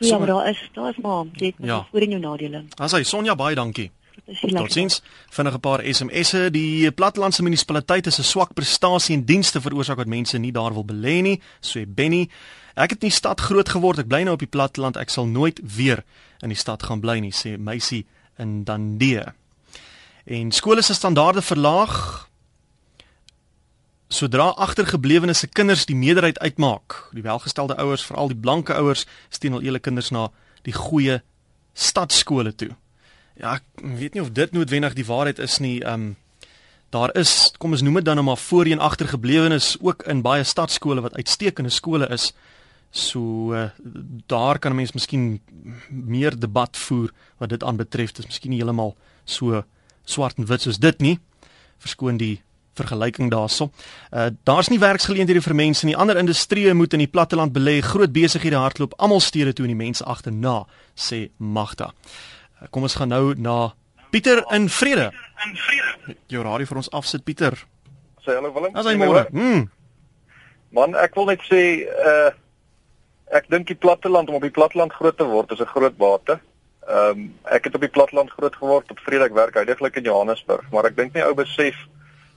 So, ja, maar daar is daar is maar jy het ja. voor in jou nadele. Asai Sonja baie dankie. Totsiens. Vinnige paar SMS'e. Die Plattelandse munisipaliteit is 'n swak prestasie en dienste veroorsaak dat mense nie daar wil belê nie, sê Benny. Ek het in die stad groot geword. Ek bly nou op die platteland. Ek sal nooit weer in die stad gaan bly nie, sê Meisie in Dandie. En skole se standaarde verlaag sodra agtergeblewenes se kinders die meerderheid uitmaak. Die welgestelde ouers, veral die blanke ouers, stuur al hulle kinders na die goeie stadskole toe ja, ek weet nie of dit noodwendig die waarheid is nie. Ehm um, daar is, kom ons noem dit dan nou maar voorheen agtergeblewenes ook in baie stadskole wat uitstekende skole is. So uh, daar kan 'n mens miskien meer debat voer wat dit aanbetref. Dit is miskien nie heeltemal so swart en wit soos dit nie. Verskoon die vergelyking daarso. Uh daar's nie werksgeleenthede vir mense nie. Ander industrieë moet in die platteland belê, groot besighede hardloop almal stede toe en die mense agterna, sê Magda. Kom ons gaan nou na Pieter in Vrede. In Vrede. Jou radio vir ons afsit Pieter. Sê hallo Willem. As hy môre. Hm. Man, ek wil net sê uh ek dink die platteland om op die platteland groot te word is 'n groot bate. Ehm um, ek het op die platteland groot geword op Vrede ek werk heidaglik in Johannesburg, maar ek dink nie ou besef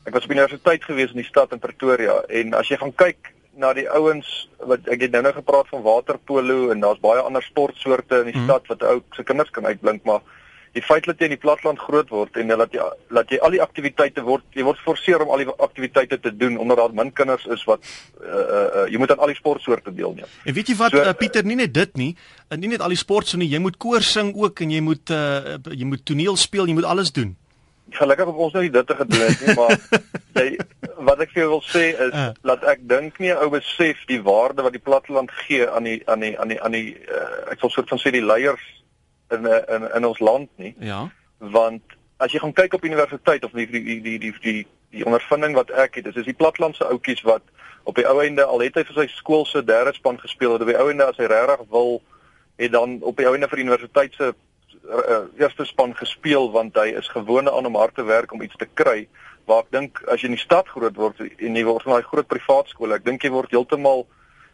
ek was op universiteit gewees in die stad in Pretoria en as jy gaan kyk na die ouens wat ek het nou nou gepraat van waterpolo en daar's baie ander sportsoorte in die hmm. stad wat ou se kinders kan uitblink maar die feit dat jy in die platteland groot word en dat jy dat jy al die aktiwiteite word jy word geforseer om al die aktiwiteite te doen omdat daar min kinders is wat uh, uh, jy moet aan al die sportsoorte deelneem. En weet jy wat so, uh, Pieter nie net dit nie, nie net al die sportsoorte nie, jy moet koor sing ook en jy moet uh, jy moet toneel speel, jy moet alles doen gelukkig het ons nou nie dit te gedoen het nie, maar (laughs) jy wat ek vir jou wil sê is uh. dat ek dink nie ou besef die waarde wat die platteland gee aan die aan die aan die aan die uh, ek wil soort van sê die leiers in in in ons land nie. Ja. Want as jy gaan kyk op universiteit of die die die die die die, die ondervinding wat ek het, is dis die plattelandse ouetjies wat op die ou einde al het hy vir sy skool se derde span gespeel, op die ou einde as hy regtig wil het dan op die ou einde vir universiteit se uh, eerste span gespeel want hy is gewoond aan om hard te werk om iets te kry. Waar ek dink as jy in die stad groot word en jy word van daai groot privaat skole, ek dink jy word heeltemal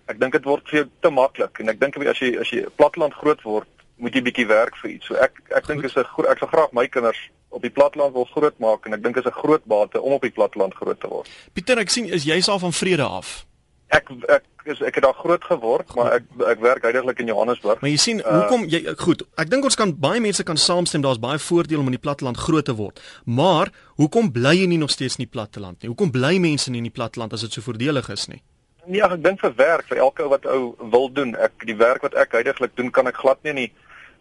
ek dink dit word vir jou te maklik en ek dink as jy as jy platteland groot word, moet jy bietjie werk vir iets. So ek ek dink is 'n ek sal graag my kinders op die platteland wil groot maak en ek dink is 'n groot bate om op die platteland groot te word. Pieter, ek sien is jy al van vrede af? Ek ek is ek het daar groot geword, maar ek ek werk heidaglik in Johannesburg. Maar jy sien, uh, hoekom jy goed, ek dink ons kan baie mense kan saamstem daar's baie voordele om in die platteland groot te word. Maar hoekom bly jy nie nog steeds in die platteland nie? Hoekom bly mense nie in die platteland as dit so voordelig is nie? Nee, ek dink vir werk, vir elke ou wat ou wil doen. Ek die werk wat ek heidaglik doen, kan ek glad nie in die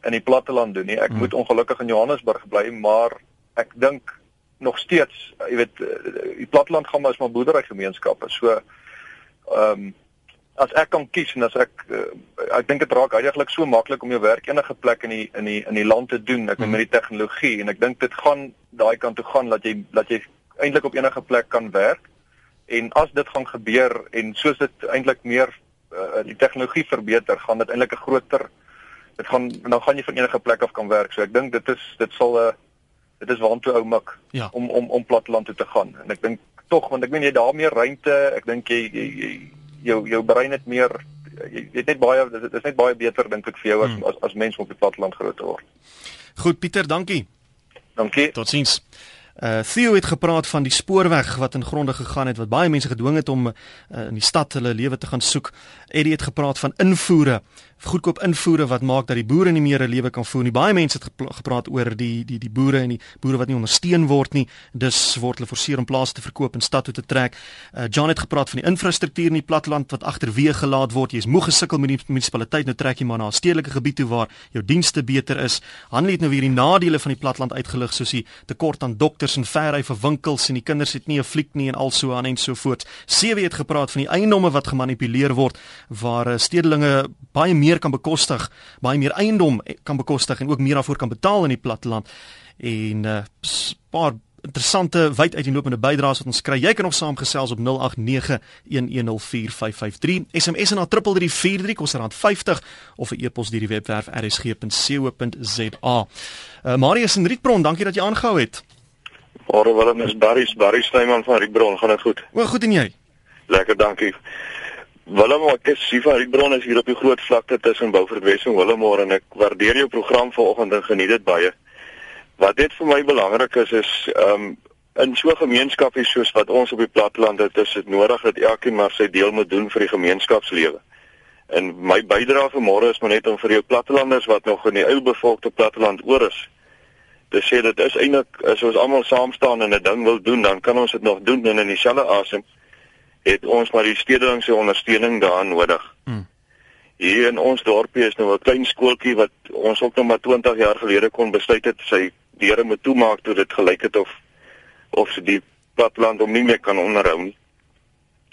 in die platteland doen nie. Ek hmm. moet ongelukkig in Johannesburg bly, maar ek dink nog steeds, jy weet, die platteland gaan maar as maar boerderygemeenskappe. So ehm um, as ek kan kies en as ek uh, ek dink dit raak eintlik so maklik om jou werk enige plek in die in die in die land te doen ek mm. met die tegnologie en ek dink dit gaan daai kant toe gaan dat jy dat jy eintlik op enige plek kan werk en as dit gaan gebeur en soos dit eintlik meer uh, die tegnologie verbeter gaan dit eintlik 'n groter dit gaan nou gaan jy van enige plek af kan werk so ek dink dit is dit sal 'n uh, dit is waantoe ou mik ja. om om om platteland toe te gaan en ek dink tog want ek meen jy daar meer ruimte, ek dink jy, jy, jy jou jou brein het meer jy het net baie dit is net baie beter dink ek vir jou as hmm. as, as mens op die platteland groot word. Goed Pieter, dankie. Dankie. Totsiens. Uh Theo het gepraat van die spoorweg wat in gronde gegaan het wat baie mense gedwing het om uh, in die stad hulle lewe te gaan soek. Eddie het gepraat van invoere goedkoop invoere wat maak dat die boere nie meer 'n lewe kan voer nie. Baie mense het gepraat oor die die die boere en die boere wat nie ondersteun word nie. Dus word hulle forceer om plase te verkoop en stad toe te trek. Uh, John het gepraat van die infrastruktuur in die platteland wat agterweë gelaat word. Jy's moeg gesukkel met die munisipaliteit nou trek jy maar na 'n stedelike gebied toe waar jou dienste beter is. Hanlie het nou weer die nadele van die platteland uitgelig soos die tekort aan dokters en verry vir winkels en die kinders het nie 'n fliek nie en also aan en so voort. Sewe het gepraat van die eiendomme wat gemanipuleer word waar uh, stedelinge baie meer kan bekostig, baie meer eiendom kan bekostig en ook meer daarvoor kan betaal in die platteland. En 'n uh, paar interessante wyd uiteenlopende bydraes wat ons kry. Jy kan nog saamgesels op 0891104553. SMS na 3343 kos rand 50 of 'n e-pos deur die webwerf rsg.co.za. Uh, Marius en Rietbron, dankie dat jy aangehou het. Môre Willem is Barry, Barry Snyman van Rietbron, gaan dit goed? O, goed en jy? Lekker, dankie. Willem, ek is Siva Rietbron is hier op die groot vlakte tussen Beaufort Wes en Willemore en ek waardeer jou program vanoggend en geniet dit baie. Wat dit vir my belangrik is is um in so 'n gemeenskap hier soos wat ons op die platteland het, is dit nodig dat elkeen maar sy deel moet doen vir die gemeenskapslewe. En my bydrae vanmôre is maar net om vir jou plattelanders wat nog in die ou bevolkte platteland oor is te sê dit is eintlik as ons almal saam staan en 'n ding wil doen, dan kan ons dit nog doen in dieselfde asem het ons maar die stedelingse ondersteuning daarin nodig. Hmm. Hier in ons dorpie is nou 'n klein skooltjie wat ons ook nog maar 20 jaar gelede kon besluit het sy deure moet toemaak toe dit gelyk het of of se die platland om nie meer kan onderhou nie.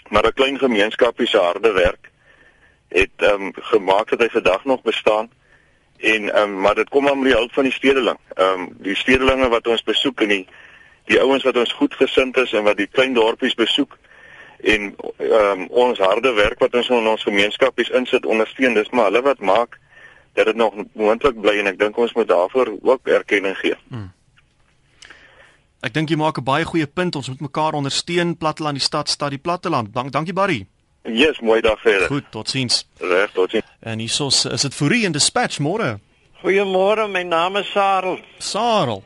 Maar 'n klein gemeenskapie se harde werk het ehm um, gemaak dat hy vandag nog bestaan en ehm um, maar dit kom aan met die hulp van die stedeling. Ehm um, die stedelinge wat ons besoek en die die ouens wat ons goed gesind is en wat die klein dorpies besoek en ehm um, ons harde werk wat ons in ons gemeenskapies insit ondersteun dis maar hulle wat maak dat dit nog moontlik bly en ek dink ons moet daarvoor ook erkenning gee. Hmm. Ek dink jy maak 'n baie goeie punt ons moet mekaar ondersteun platteland die stad stad die platteland. Dank dankie Barry. Yes, mooi dag verder. Goed, totsiens. Reg, totsiens. En hiersos is dit u in dispatch môre. Goeiemôre, my naam is Sarel. Sarel.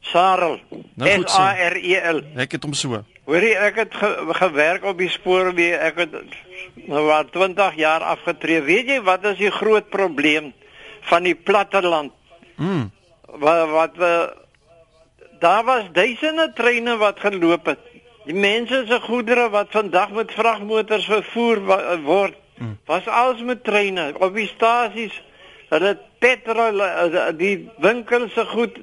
Sarel. Nou S A R E L. Ek het hom so. Hoorie, ek het ge gewerk op die spoorweë. Ek het nou wat 20 jaar afgetree. Weet jy wat is die groot probleem van die platteland? Mm. Wat wat uh, daar was duisende treine wat geloop het. Die mense se goedere wat vandag met vragmotors vervoer word, mm. was alles met treine op die stasies. Hulle petrol eh, die winkels se goed,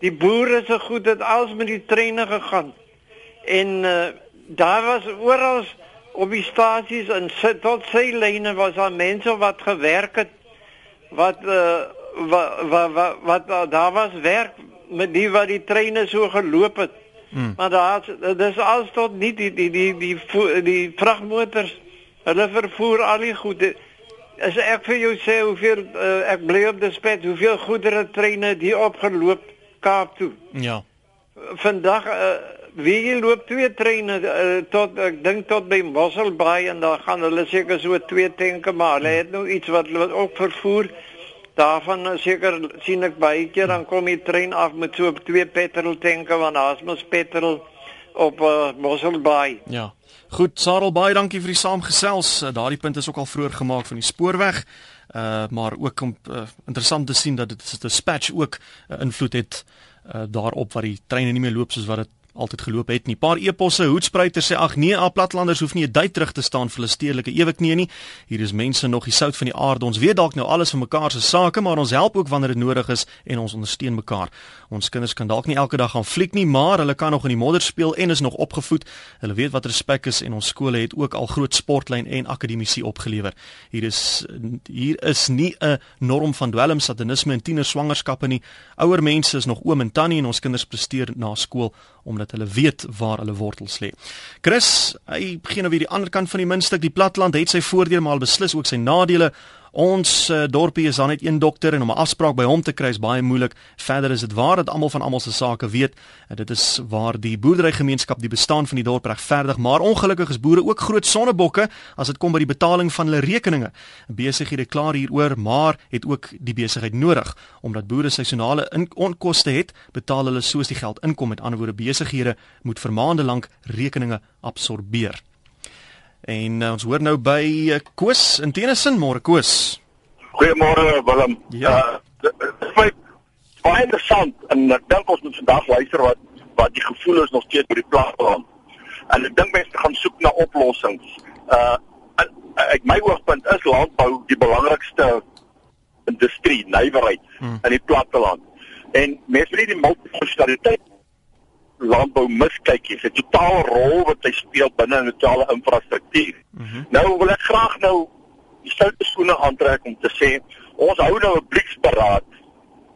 die boere se goed het alles met die treine gegaan en uh, daar was oral op die stasies en tot sy lyne was daar mense wat gewerk het wat uh, wat wat wat, wat daar was werk met die wat die treine so geloop het. Hmm. Maar daar dis alles tot nie die die die die die, die vragmotors hulle vervoer al die goede as ek vir jou sê hoeveel uh, ek bly op die spet hoeveel goedere treine die opgeloop Kaap toe. Ja. Vandag uh, wie jy loop twee treine uh, tot ek dink tot by Mosselbaai en dan gaan hulle seker so twee tanke maar hulle het nou iets wat, wat ook vervoer daarvan seker sien ek baie keer dan kom die trein af met so twee petrol tanke want daar's mos petrol op uh, Mosselbaai. Ja. Goed Sarel baie dankie vir die saamgesels. Uh, daardie punt is ook al vroeër gemaak van die spoorweg. Uh maar ook om uh, interessant te sien dat dit 'n dispatch ook uh, invloed het uh, daarop wat die treine nie meer loop soos wat dit altyd geloop het nie. Paar eposse hoedspruiter sê ag nee, al platlanders hoef nie 'n duit terug te staan vir hulle stedelike ewig nie. Hier is mense nog die sout van die aarde. Ons weet dalk nou alles van mekaar se sake, maar ons help ook wanneer dit nodig is en ons ondersteun mekaar. Ons kinders kan dalk nie elke dag gaan fliek nie, maar hulle kan nog in die modder speel en is nog opgevoed. Hulle weet wat respek is en ons skole het ook al groot sportlyn en akademisie opgelewer. Hier is hier is nie 'n norm van dwelm satanisme en tienerswangerskappe nie. Ouer mense is nog oom en tannie en ons kinders presteer na skool omdat hulle weet waar hulle wortels lê. Chris, hy begin nou weer die ander kant van die muntstuk. Die platland het sy voordele maar beslis ook sy nadele. Ons uh, dorpie is dan net een dokter en om 'n afspraak by hom te kry is baie moeilik. Verder is dit waar dat almal van almal se sake weet. En dit is waar die boerderygemeenskap die bestaan van die dorp regverdig, maar ongelukkig is boere ook groot sonnebokke as dit kom by die betaling van hulle rekeninge. Besighede klaar hieroor, maar het ook die besigheid nodig omdat boere seisonale onkoste het, betaal hulle soos die geld inkom. Met ander woorde, besighede moet vir maande lank rekeninge absorbeer. En uh, ons hoor nou by uh, Koos in Tennyson, môre Koos. Goeiemôre Willem. Ja. Uh, is baie interessant en ek dink ons moet vandag luister wat wat die gevoel is nog steeds oor die platteland. En ek dink mense gaan soek na oplossings. Uh en, ek my oogpunt is landbou die belangrikste industrie, nywerheid hmm. in die platteland. En mense moet nie die multifunksionaliteit landbou miskyk is 'n totale rol wat hy speel binne 'n totale infrastruktuur. Mm -hmm. Nou wil ek graag nou die stoute skoene aantrek om te sê ons hou nou 'n bliksberaad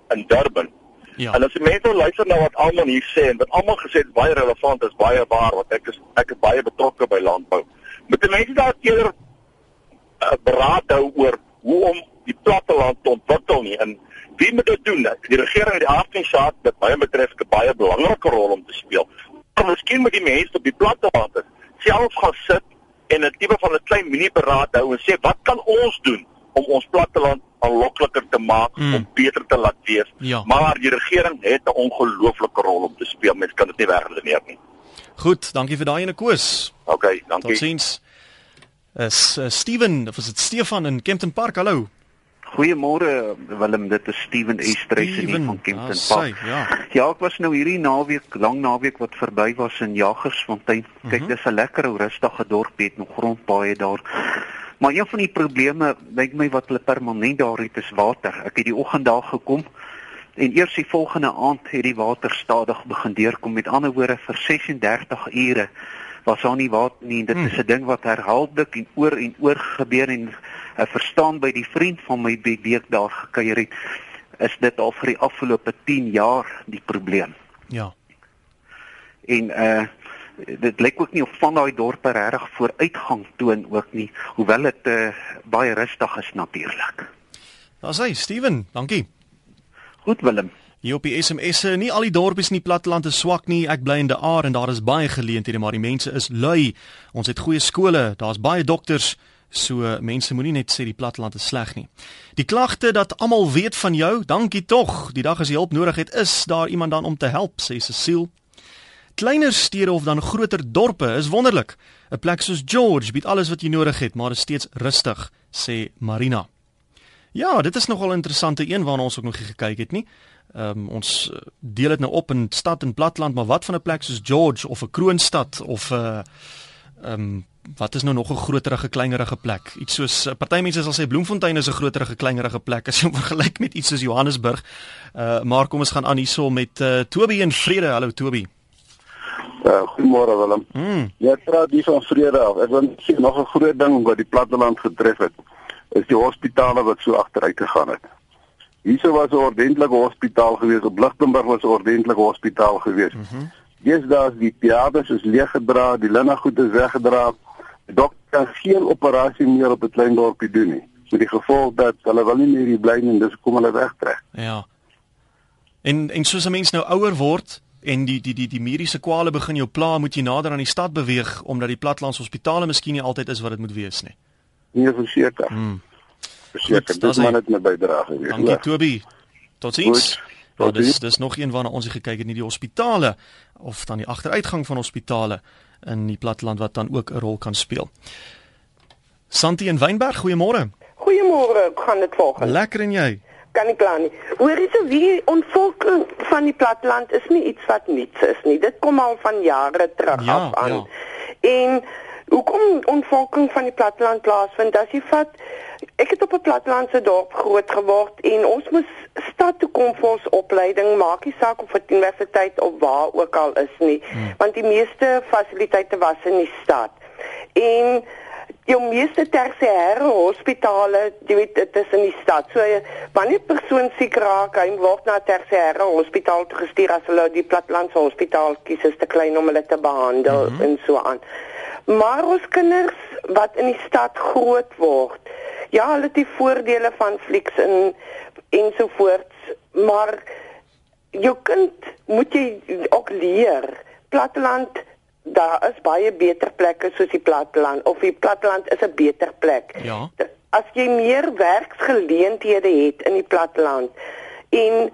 in Durban. Ja. En as jy mense luister na wat almal hier sê en wat almal gesê het baie relevant is, baie waar wat ek is ek is baie betrokke by landbou. Moet die mense daar eerder 'n uh, beraad hou oor hoe om die platteland te ontwikkel nie en wie moet dit doen? Die regering het die afdenksaak wat baie betref 'n baie belangrike rol om te speel. Maar miskien moet die mense op die platteland self gaan sit en 'n tipe van 'n klein mini-beraad hou en sê wat kan ons doen om ons platteland aanlokliker te maak mm. om beter te laat wees. Ja. Maar die regering het 'n ongelooflike rol om te speel. Mens kan dit nie wegredeneer nie. Goed, dankie vir daai ene koers. OK, dankie. Totsiens. Es uh, Steven, of is dit Stefan in Kempton Park? Hallo. Goeiemôre Willem, dit is Steven Estresse hier van Kempton ah, Park. Ja. ja, ek was nou hierdie naweek, lang naweek wat verby was in Jagersfontein. Kyk, mm -hmm. dis 'n lekker ou rustige dorpie, het nog grondpaaie daar. Maar een van die probleme, dink my wat hulle permanent daar het, is water. Ek het die oggend daar gekom en eers die volgende aand het die water stadig begin deurkom. Met ander woorde vir 36 ure was daar nie water nie. Dit is 'n ding wat herhaaldelik en oor en oor gebeur en ek verstaan by die vriend van my week daar gekuier het is dit al vir die afgelope 10 jaar die probleem. Ja. En uh dit lyk ook nie of van daai dorpe regtig vooruitgang toon ook nie, hoewel dit uh baie rustig is natuurlik. Daar's hy, Steven. Dankie. Goed Willem. Hier op die SMS, nie al die dorpies in die platteland is swak nie. Ek bly in die Aar en daar is baie geleenthede, maar die mense is lui. Ons het goeie skole, daar's baie dokters. So mense moenie net sê die platteland is sleg nie. Die klagte dat almal weet van jou, dankie tog. Die dag as jy hulp nodig het, is daar iemand dan om te help, sê Cecile. Kleiner stede of dan groter dorpe is wonderlik. 'n Plek soos George bied alles wat jy nodig het, maar is steeds rustig, sê Marina. Ja, dit is nogal 'n interessante een waarna ons ook nog gekyk het, nie? Ehm um, ons eh, deel dit nou op in stad en platteland, maar wat van 'n plek soos George of 'n kroonstad of 'n uh, ehm um, wat is nou nog 'n groterige kleinerige plek? Iets soos uh, party mense sal sê Bloemfontein is 'n groterige kleinerige plek as jy vergelyk met iets soos Johannesburg. Uh maar kom ons gaan aan hierso met uh, Toby en Vrede. Hallo Toby. Uh, Goeiemôre Willem. Mm. Jy praat hier van Vrede af. Ek wil sê nog 'n groot ding wat die platteland getref het, is die hospitale wat so agteruit gegaan het. Hierso was 'n ordentlike hospitaal gewees, op Lichtenburg was 'n ordentlike hospitaal gewees. Mm Dis daar die teaters is leeggedra, die linnegoed is weggedra. Dokter kan geen operasie meer op 'n klein dorpie doen nie. Met die gevolg dat hulle wil nie meer hier bly nie en dis kom hulle wegtrek. Ja. En en soos 'n mens nou ouer word en die die die die mediese kwale begin jou pla, moet jy nader aan die stad beweeg omdat die plattelandshospitale miskien nie altyd is wat dit moet wees nie. Nee, verseker. Hmm verseker. Dis maar net my bydrae gewees. Dankie Toby. Totsiens. Ja, dis dis nog een waarna ons gekyk het in die hospitale of dan die agteruitgang van hospitale in die platteland wat dan ook 'n rol kan speel. Santi en Wynberg, goeiemôre. Goeiemôre, gaan dit volgens? Lekker en jy? Kan nie kla nie. Hoor is wie ontvolking van die platteland is nie iets wat niets is nie. Dit kom al van jare terug ja, af aan. Ja. En hoekom ontvolking van die platteland plaasvind? As jy vat ek het op 'n plattelandse dorp groot geword en ons moes stad toe kom vir ons opleiding, maak nie saak of dit universiteit of waar ook al is nie, hmm. want die meeste fasiliteite was in die stad. En die meeste tersiêre hospitale, jy weet, dit is in die stad. So wanneer 'n persoon siek raak, hy word na 'n tersiêre hospitaal gestuur as hulle die plattelandse hospitaal kies, is te klein om hulle te behandel mm -hmm. en so aan. Maar ons kinders wat in die stad groot word, Ja, hulle het die voordele van flieks en ensovoorts, maar jou kind moet jy ook leer. Platteland daar is baie beter plekke soos die platteland of die platteland is 'n beter plek. Ja. As jy meer werksgeleenthede het in die platteland en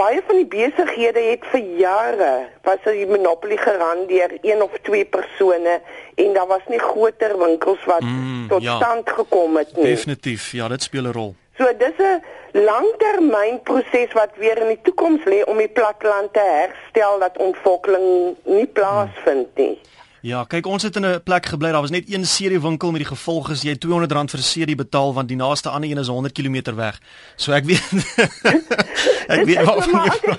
baie van die besighede het vir jare was 'n monopolie gerand deur een of twee persone en daar was nie groter winkels wat mm, tot ja. stand gekom het nie. Definitief, ja, dit speel 'n rol. So dis 'n langtermynproses wat weer in die toekoms lê om die platteland te herstel dat ontwikkeling nie plaasvind nie. Ja, kyk ons het in 'n plek gebly. Daar was net een serie winkel met die gevolg is jy R200 vir 'n serie betaal want die naaste ander een is 100 km weg. So ek weet (laughs) ek weet wat van jou.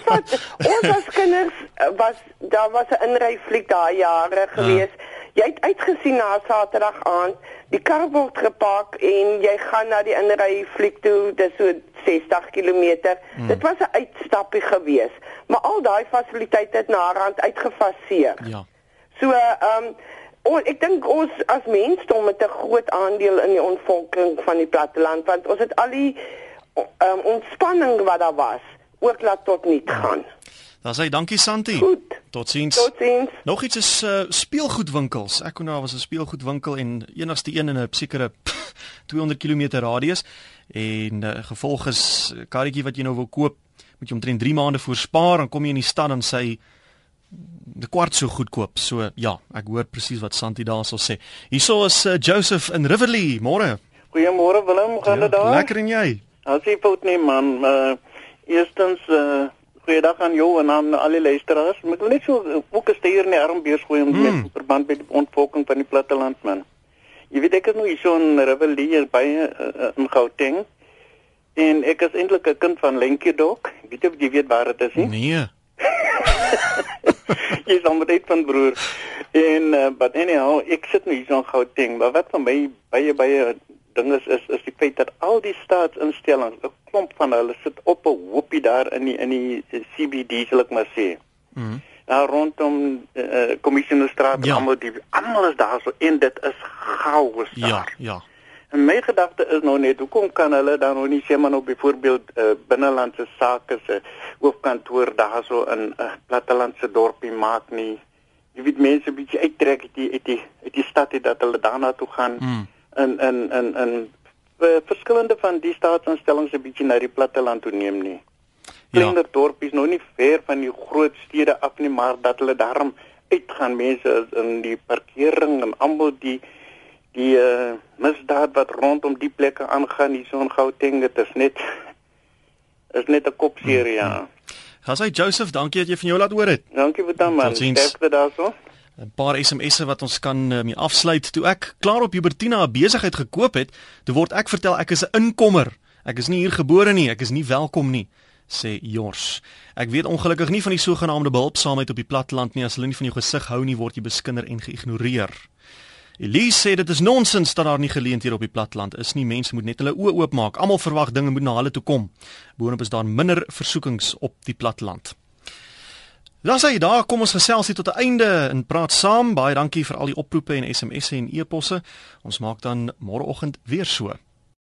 Ons as kinders eh, was daar was 'n inryfliek daai jare gewees. Uh. Jy het uitgesien na Saterdag aand, die kar word gepak en jy gaan na die inryfliek toe, dis so 60 km. Hmm. Dit was 'n uitstappie gewees, maar al daai fasiliteite het na rand uitgefaseer. Ja. So ehm um, ons ek dink ons as mensdom het 'n groot aandeel in die ontvolking van die platteland want ons het al die ehm um, ontspanning wat daar was ook laat tot niet gaan. Dan sê dankie Santi. Goed. Totsiens. Totsiens. Nog iets is uh, speelgoedwinkels. Ek kon nou was 'n speelgoedwinkel en enigste een in 'n sekere (laughs) 200 km radius en uh, gevolg is karretjie wat jy nou wil koop, moet jy omtrent 3 maande voorspaar en kom jy in die stad en sê die kwart so goedkoop. So ja, ek hoor presies wat Santi daarso sê. Hierso is uh, Joseph in Riverlea. Môre. Goeiemôre Willem, gaan dit ja, daar? Lekker en jy? As jy fout neem man, uh, eerstens uh, goeiedag aan jou en aan al die luisteraars. Ek wil net so ook 'n steier in die arm beurskooi om mm. met verband met die ontvolking van die platteland man. Jy weet ek is nou hier so in Riverlea by uh, in Gauteng. En ek is eintlik 'n kind van Lenkedok. Ek weet jy weet waar dit is nie? Nee. (laughs) jy is sommer net van broer. En uh, but anyhow, ek sit nou hier so 'n gou ding, maar wat vir my baie baie ding is is is die feit dat al die staatsinstellings, 'n klomp van hulle sit op 'n hoopie daar in die in die CBD sal ek maar sê. Mhm. Mm daar rondom uh, kommissionerstraat ja. almal die almal is daar so en dit is chaos daar. Ja, ja. En my gedagte is nou net hoekom kan hulle dan nou nie sê maar nou byvoorbeeld uh, binnelandse sake se hoofkantoor daarso in 'n uh, plattelandse dorpie maak nie. Jy weet mense bietjie uittrek uit die uit die uit die stad het dat hulle daarna toe gaan mm. en en en en uh, verskillende van die staatsinstellings 'n bietjie na die platteland toe neem nie. Kleiner ja. dorpies nou nie ver van die groot stede af nie, maar dat hulle daarom uitgaan mense in die parkering en almal die die uh, misdaad wat rondom die plekke aangaan hier so in Gauteng dit is net (laughs) is net 'n kopseer ja. Hmm. Hasai Joseph, dankie dat jy van jou laat hoor het. Dankie vir dan man. Sterkte daarso. 'n Paar SMS'e wat ons kan mee afsluit. Toe ek klaar op Hubertina 'n besigheid gekoop het, toe word ek vertel ek is 'n inkomer. Ek is nie hier gebore nie, ek is nie welkom nie sê Jors. Ek weet ongelukkig nie van die sogenaamde behulpsaamheid op die platteland nie. As hulle nie van jou gesig hou nie, word jy beskinder en geïgnoreer. Elise sê dit is nonsens dat daar nie geleenthede op die platteland is nie. Mense moet net hulle oë oopmaak. Almal verwag dinge moet na hulle toe kom. Boonop is daar minder versoekings op die platteland. Dan sê jy daar kom ons gesels hier tot 'n einde en praat saam. Baie dankie vir al die oproepe en SMS'e en e-posse. Ons maak dan môreoggend weer so.